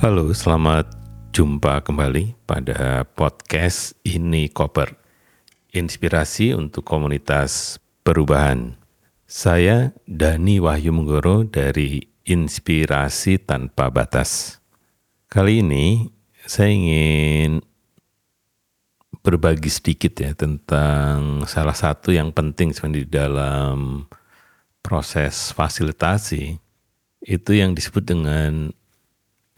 Halo, selamat jumpa kembali pada podcast ini Koper. Inspirasi untuk komunitas perubahan. Saya Dani Wahyu Menggoro dari Inspirasi Tanpa Batas. Kali ini saya ingin berbagi sedikit ya tentang salah satu yang penting sebenarnya di dalam proses fasilitasi itu yang disebut dengan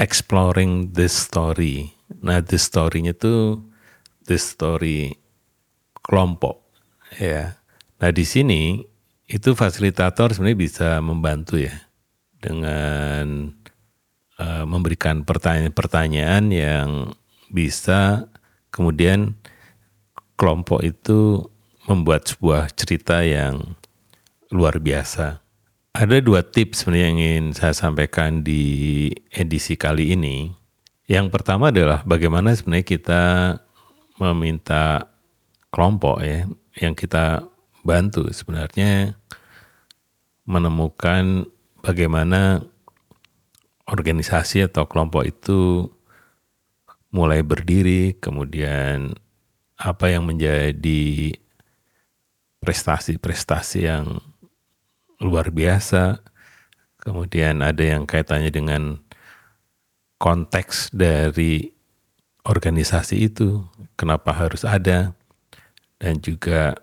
exploring the story. Nah, the story-nya itu the story kelompok ya. Nah, di sini itu fasilitator sebenarnya bisa membantu ya dengan uh, memberikan pertanyaan-pertanyaan yang bisa kemudian kelompok itu membuat sebuah cerita yang luar biasa. Ada dua tips sebenarnya yang ingin saya sampaikan di edisi kali ini. Yang pertama adalah bagaimana sebenarnya kita meminta kelompok ya yang kita bantu sebenarnya menemukan bagaimana organisasi atau kelompok itu mulai berdiri, kemudian apa yang menjadi prestasi-prestasi yang luar biasa. Kemudian ada yang kaitannya dengan konteks dari organisasi itu, kenapa harus ada, dan juga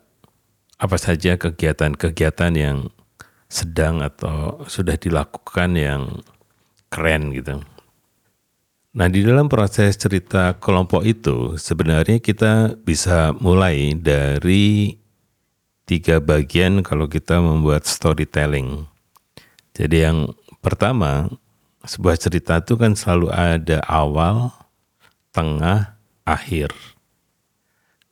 apa saja kegiatan-kegiatan yang sedang atau sudah dilakukan yang keren gitu. Nah, di dalam proses cerita kelompok itu sebenarnya kita bisa mulai dari tiga bagian kalau kita membuat storytelling. Jadi yang pertama, sebuah cerita itu kan selalu ada awal, tengah, akhir.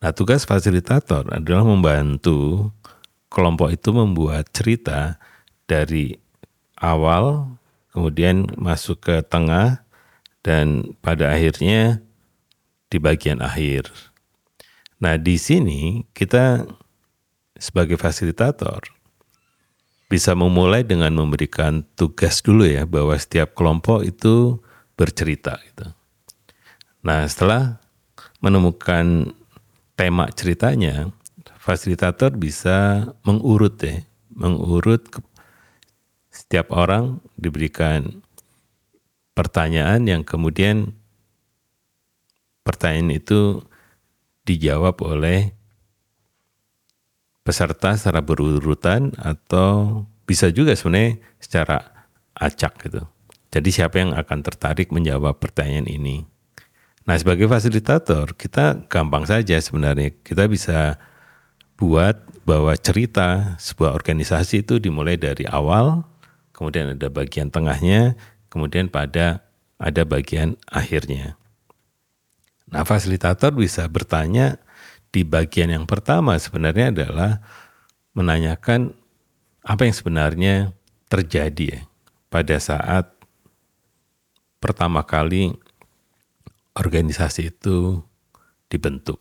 Nah tugas fasilitator adalah membantu kelompok itu membuat cerita dari awal, kemudian masuk ke tengah, dan pada akhirnya di bagian akhir. Nah di sini kita sebagai fasilitator bisa memulai dengan memberikan tugas dulu ya bahwa setiap kelompok itu bercerita gitu. Nah, setelah menemukan tema ceritanya, fasilitator bisa mengurut ya, mengurut setiap orang diberikan pertanyaan yang kemudian pertanyaan itu dijawab oleh peserta secara berurutan atau bisa juga sebenarnya secara acak gitu. Jadi siapa yang akan tertarik menjawab pertanyaan ini? Nah sebagai fasilitator kita gampang saja sebenarnya kita bisa buat bahwa cerita sebuah organisasi itu dimulai dari awal, kemudian ada bagian tengahnya, kemudian pada ada bagian akhirnya. Nah fasilitator bisa bertanya di bagian yang pertama sebenarnya adalah menanyakan apa yang sebenarnya terjadi ya pada saat pertama kali organisasi itu dibentuk.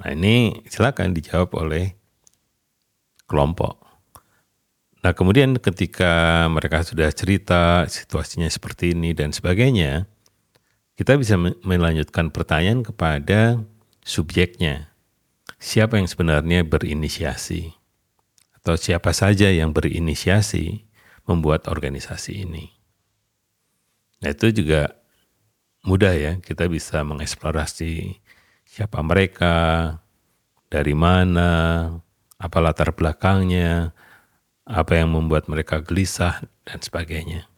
Nah ini silakan dijawab oleh kelompok. Nah kemudian ketika mereka sudah cerita situasinya seperti ini dan sebagainya, kita bisa melanjutkan pertanyaan kepada subjeknya. Siapa yang sebenarnya berinisiasi? Atau siapa saja yang berinisiasi membuat organisasi ini? Nah itu juga mudah ya, kita bisa mengeksplorasi siapa mereka, dari mana, apa latar belakangnya, apa yang membuat mereka gelisah, dan sebagainya.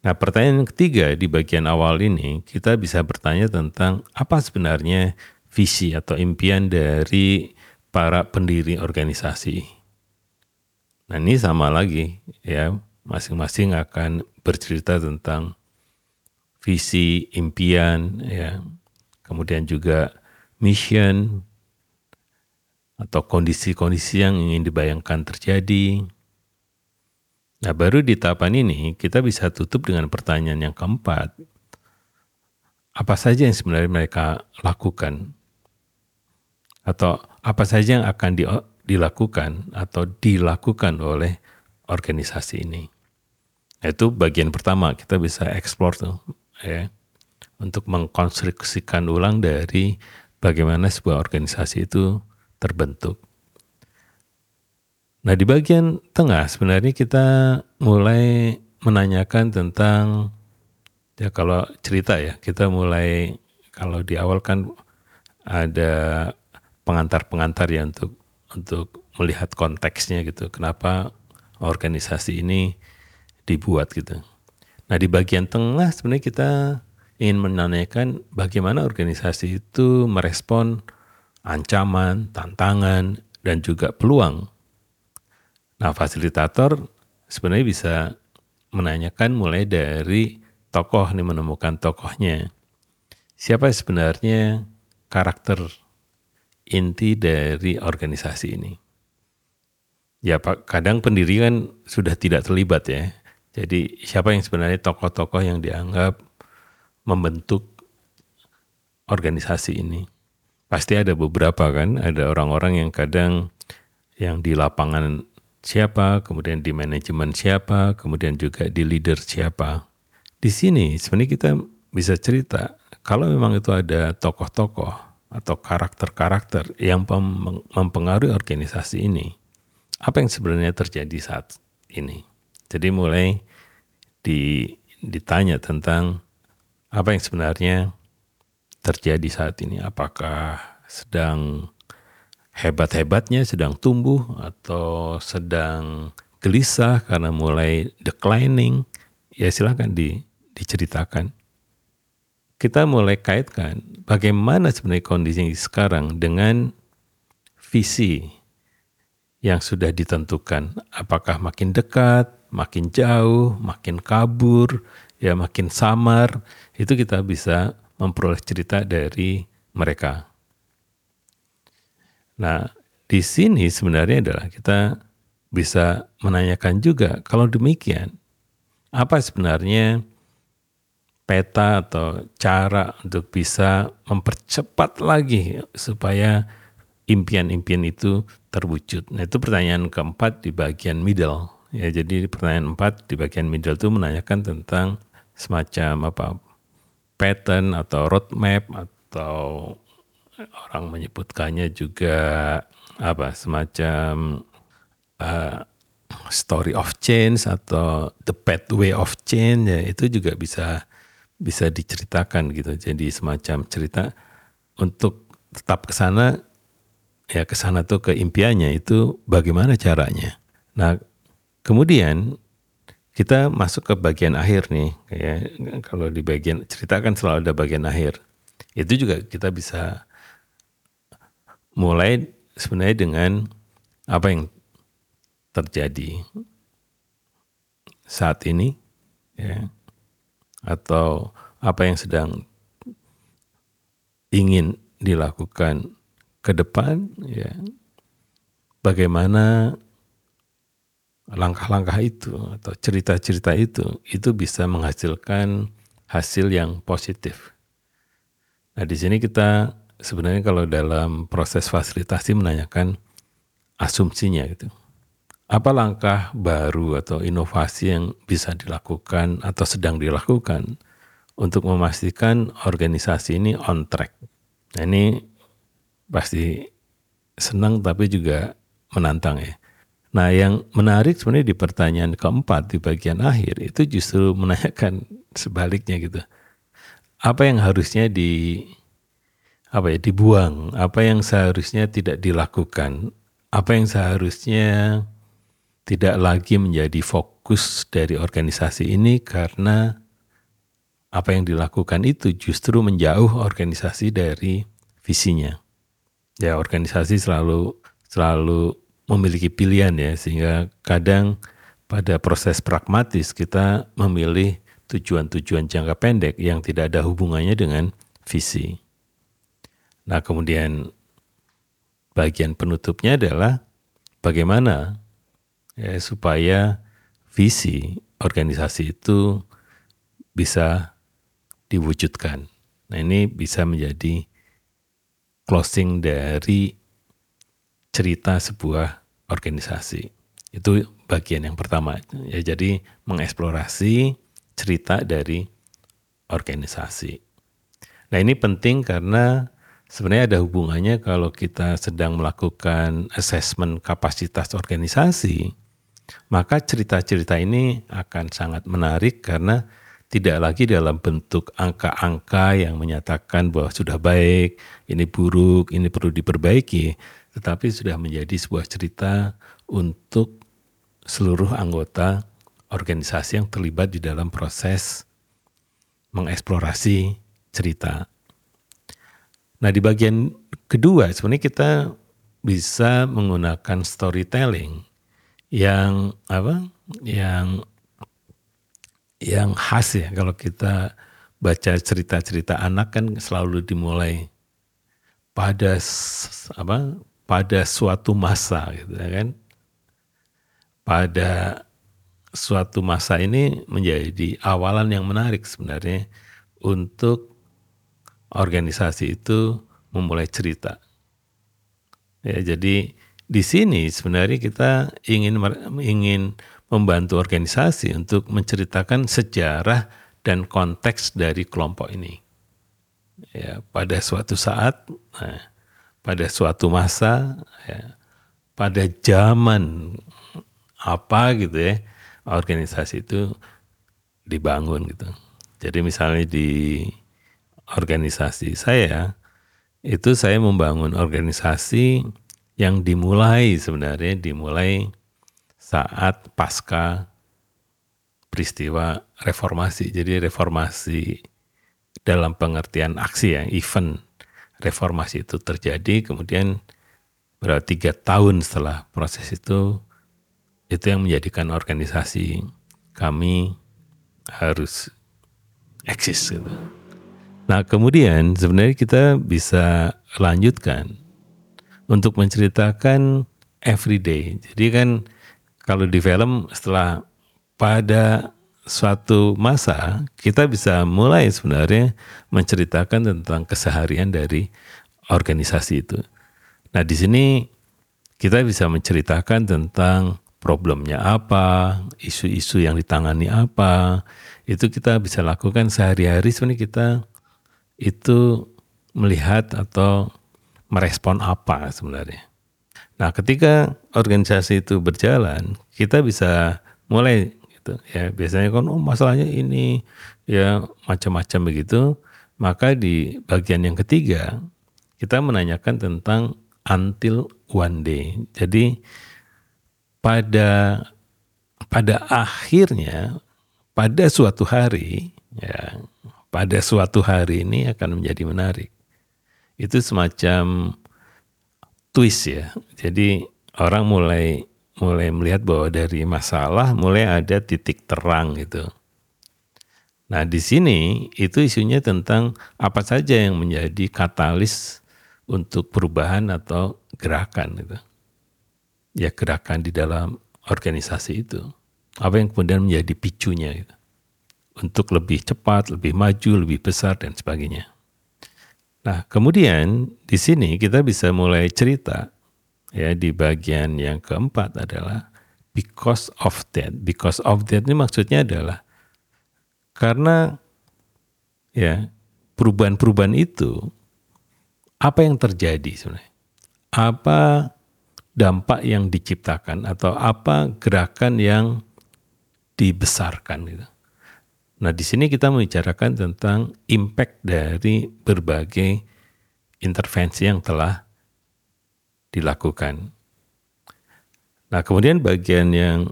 Nah, pertanyaan ketiga di bagian awal ini, kita bisa bertanya tentang apa sebenarnya visi atau impian dari para pendiri organisasi. Nah, ini sama lagi ya, masing-masing akan bercerita tentang visi, impian ya. Kemudian juga mission atau kondisi-kondisi yang ingin dibayangkan terjadi Nah, baru di tahapan ini kita bisa tutup dengan pertanyaan yang keempat. Apa saja yang sebenarnya mereka lakukan? Atau apa saja yang akan di, dilakukan atau dilakukan oleh organisasi ini? Itu bagian pertama kita bisa explore tuh ya untuk mengkonstruksikan ulang dari bagaimana sebuah organisasi itu terbentuk. Nah di bagian tengah sebenarnya kita mulai menanyakan tentang ya kalau cerita ya kita mulai kalau di awal kan ada pengantar-pengantar ya untuk untuk melihat konteksnya gitu kenapa organisasi ini dibuat gitu. Nah di bagian tengah sebenarnya kita ingin menanyakan bagaimana organisasi itu merespon ancaman, tantangan, dan juga peluang Nah, fasilitator sebenarnya bisa menanyakan mulai dari tokoh nih menemukan tokohnya. Siapa sebenarnya karakter inti dari organisasi ini? Ya Pak, kadang pendiri kan sudah tidak terlibat ya. Jadi siapa yang sebenarnya tokoh-tokoh yang dianggap membentuk organisasi ini? Pasti ada beberapa kan, ada orang-orang yang kadang yang di lapangan siapa, kemudian di manajemen siapa, kemudian juga di leader siapa. Di sini sebenarnya kita bisa cerita kalau memang itu ada tokoh-tokoh atau karakter-karakter yang mempengaruhi organisasi ini, apa yang sebenarnya terjadi saat ini. Jadi mulai di, ditanya tentang apa yang sebenarnya terjadi saat ini, apakah sedang hebat-hebatnya sedang tumbuh atau sedang gelisah karena mulai declining, ya silahkan di, diceritakan. Kita mulai kaitkan bagaimana sebenarnya kondisi sekarang dengan visi yang sudah ditentukan. Apakah makin dekat, makin jauh, makin kabur, ya makin samar, itu kita bisa memperoleh cerita dari mereka. Nah, di sini sebenarnya adalah kita bisa menanyakan juga kalau demikian apa sebenarnya peta atau cara untuk bisa mempercepat lagi supaya impian-impian itu terwujud. Nah, itu pertanyaan keempat di bagian middle. Ya, jadi pertanyaan empat di bagian middle itu menanyakan tentang semacam apa pattern atau roadmap atau orang menyebutkannya juga apa semacam uh, story of change atau the pathway of change ya itu juga bisa bisa diceritakan gitu. Jadi semacam cerita untuk tetap ke sana ya ke sana tuh ke impiannya itu bagaimana caranya. Nah kemudian kita masuk ke bagian akhir nih ya. Kalau di bagian cerita kan selalu ada bagian akhir. Itu juga kita bisa mulai sebenarnya dengan apa yang terjadi saat ini ya atau apa yang sedang ingin dilakukan ke depan ya bagaimana langkah-langkah itu atau cerita-cerita itu itu bisa menghasilkan hasil yang positif. Nah, di sini kita sebenarnya kalau dalam proses fasilitasi menanyakan asumsinya gitu. Apa langkah baru atau inovasi yang bisa dilakukan atau sedang dilakukan untuk memastikan organisasi ini on track? Nah ini pasti senang tapi juga menantang ya. Nah yang menarik sebenarnya di pertanyaan keempat di bagian akhir itu justru menanyakan sebaliknya gitu. Apa yang harusnya di apa ya dibuang, apa yang seharusnya tidak dilakukan, apa yang seharusnya tidak lagi menjadi fokus dari organisasi ini karena apa yang dilakukan itu justru menjauh organisasi dari visinya. Ya, organisasi selalu selalu memiliki pilihan ya sehingga kadang pada proses pragmatis kita memilih tujuan-tujuan jangka pendek yang tidak ada hubungannya dengan visi. Nah, kemudian bagian penutupnya adalah bagaimana ya, supaya visi organisasi itu bisa diwujudkan. Nah, ini bisa menjadi closing dari cerita sebuah organisasi. Itu bagian yang pertama. Ya, jadi mengeksplorasi cerita dari organisasi. Nah ini penting karena sebenarnya ada hubungannya kalau kita sedang melakukan assessment kapasitas organisasi, maka cerita-cerita ini akan sangat menarik karena tidak lagi dalam bentuk angka-angka yang menyatakan bahwa sudah baik, ini buruk, ini perlu diperbaiki, tetapi sudah menjadi sebuah cerita untuk seluruh anggota organisasi yang terlibat di dalam proses mengeksplorasi cerita. Nah, di bagian kedua sebenarnya kita bisa menggunakan storytelling yang apa? Yang yang khas ya kalau kita baca cerita-cerita anak kan selalu dimulai pada apa? Pada suatu masa gitu ya kan? Pada suatu masa ini menjadi awalan yang menarik sebenarnya untuk organisasi itu memulai cerita. Ya jadi di sini sebenarnya kita ingin ingin membantu organisasi untuk menceritakan sejarah dan konteks dari kelompok ini. Ya, pada suatu saat, nah, pada suatu masa, ya, pada zaman apa gitu ya, organisasi itu dibangun gitu. Jadi misalnya di organisasi saya, itu saya membangun organisasi yang dimulai sebenarnya dimulai saat pasca peristiwa reformasi. Jadi reformasi dalam pengertian aksi ya, event reformasi itu terjadi, kemudian berarti tiga tahun setelah proses itu, itu yang menjadikan organisasi kami harus eksis. Gitu. Nah kemudian sebenarnya kita bisa lanjutkan untuk menceritakan everyday. Jadi kan kalau di film setelah pada suatu masa kita bisa mulai sebenarnya menceritakan tentang keseharian dari organisasi itu. Nah, di sini kita bisa menceritakan tentang problemnya apa, isu-isu yang ditangani apa, itu kita bisa lakukan sehari-hari sebenarnya kita itu melihat atau merespon apa sebenarnya. Nah, ketika organisasi itu berjalan, kita bisa mulai gitu ya. Biasanya kan oh masalahnya ini ya macam-macam begitu. Maka di bagian yang ketiga kita menanyakan tentang until one day. Jadi pada pada akhirnya pada suatu hari ya pada suatu hari ini akan menjadi menarik. Itu semacam twist ya. Jadi orang mulai mulai melihat bahwa dari masalah mulai ada titik terang gitu. Nah di sini itu isunya tentang apa saja yang menjadi katalis untuk perubahan atau gerakan gitu. Ya gerakan di dalam organisasi itu. Apa yang kemudian menjadi picunya gitu. Untuk lebih cepat, lebih maju, lebih besar dan sebagainya. Nah, kemudian di sini kita bisa mulai cerita ya di bagian yang keempat adalah because of that. Because of that ini maksudnya adalah karena ya perubahan-perubahan itu apa yang terjadi sebenarnya? Apa dampak yang diciptakan atau apa gerakan yang dibesarkan gitu. Nah, di sini kita membicarakan tentang impact dari berbagai intervensi yang telah dilakukan. Nah, kemudian bagian yang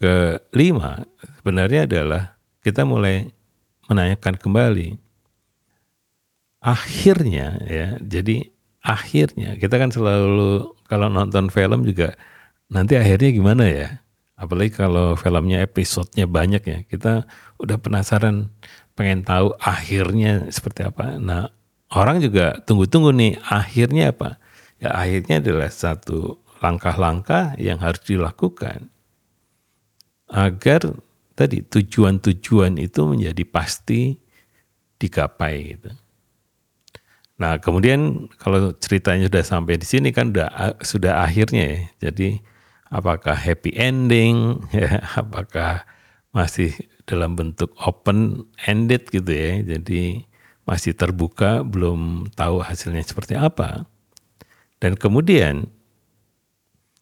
kelima sebenarnya adalah kita mulai menanyakan kembali akhirnya ya. Jadi akhirnya kita kan selalu kalau nonton film juga nanti akhirnya gimana ya? Apalagi kalau filmnya episodenya banyak ya, kita udah penasaran pengen tahu akhirnya seperti apa. Nah, orang juga tunggu-tunggu nih akhirnya apa? Ya akhirnya adalah satu langkah-langkah yang harus dilakukan agar tadi tujuan-tujuan itu menjadi pasti digapai gitu. Nah, kemudian kalau ceritanya sudah sampai di sini kan sudah sudah akhirnya ya. Jadi apakah happy ending ya, apakah masih dalam bentuk open ended gitu ya. Jadi masih terbuka, belum tahu hasilnya seperti apa. Dan kemudian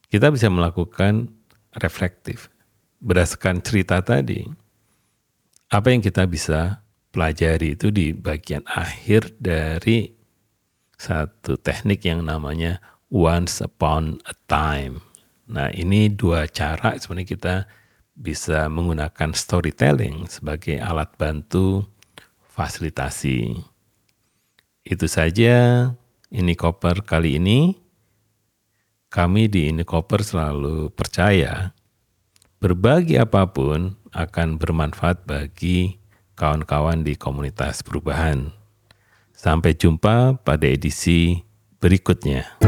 kita bisa melakukan reflektif berdasarkan cerita tadi. Apa yang kita bisa pelajari itu di bagian akhir dari satu teknik yang namanya once upon a time. Nah, ini dua cara sebenarnya kita bisa menggunakan storytelling sebagai alat bantu fasilitasi. Itu saja ini koper kali ini. Kami di ini koper selalu percaya berbagi apa pun akan bermanfaat bagi kawan-kawan di komunitas perubahan. Sampai jumpa pada edisi berikutnya.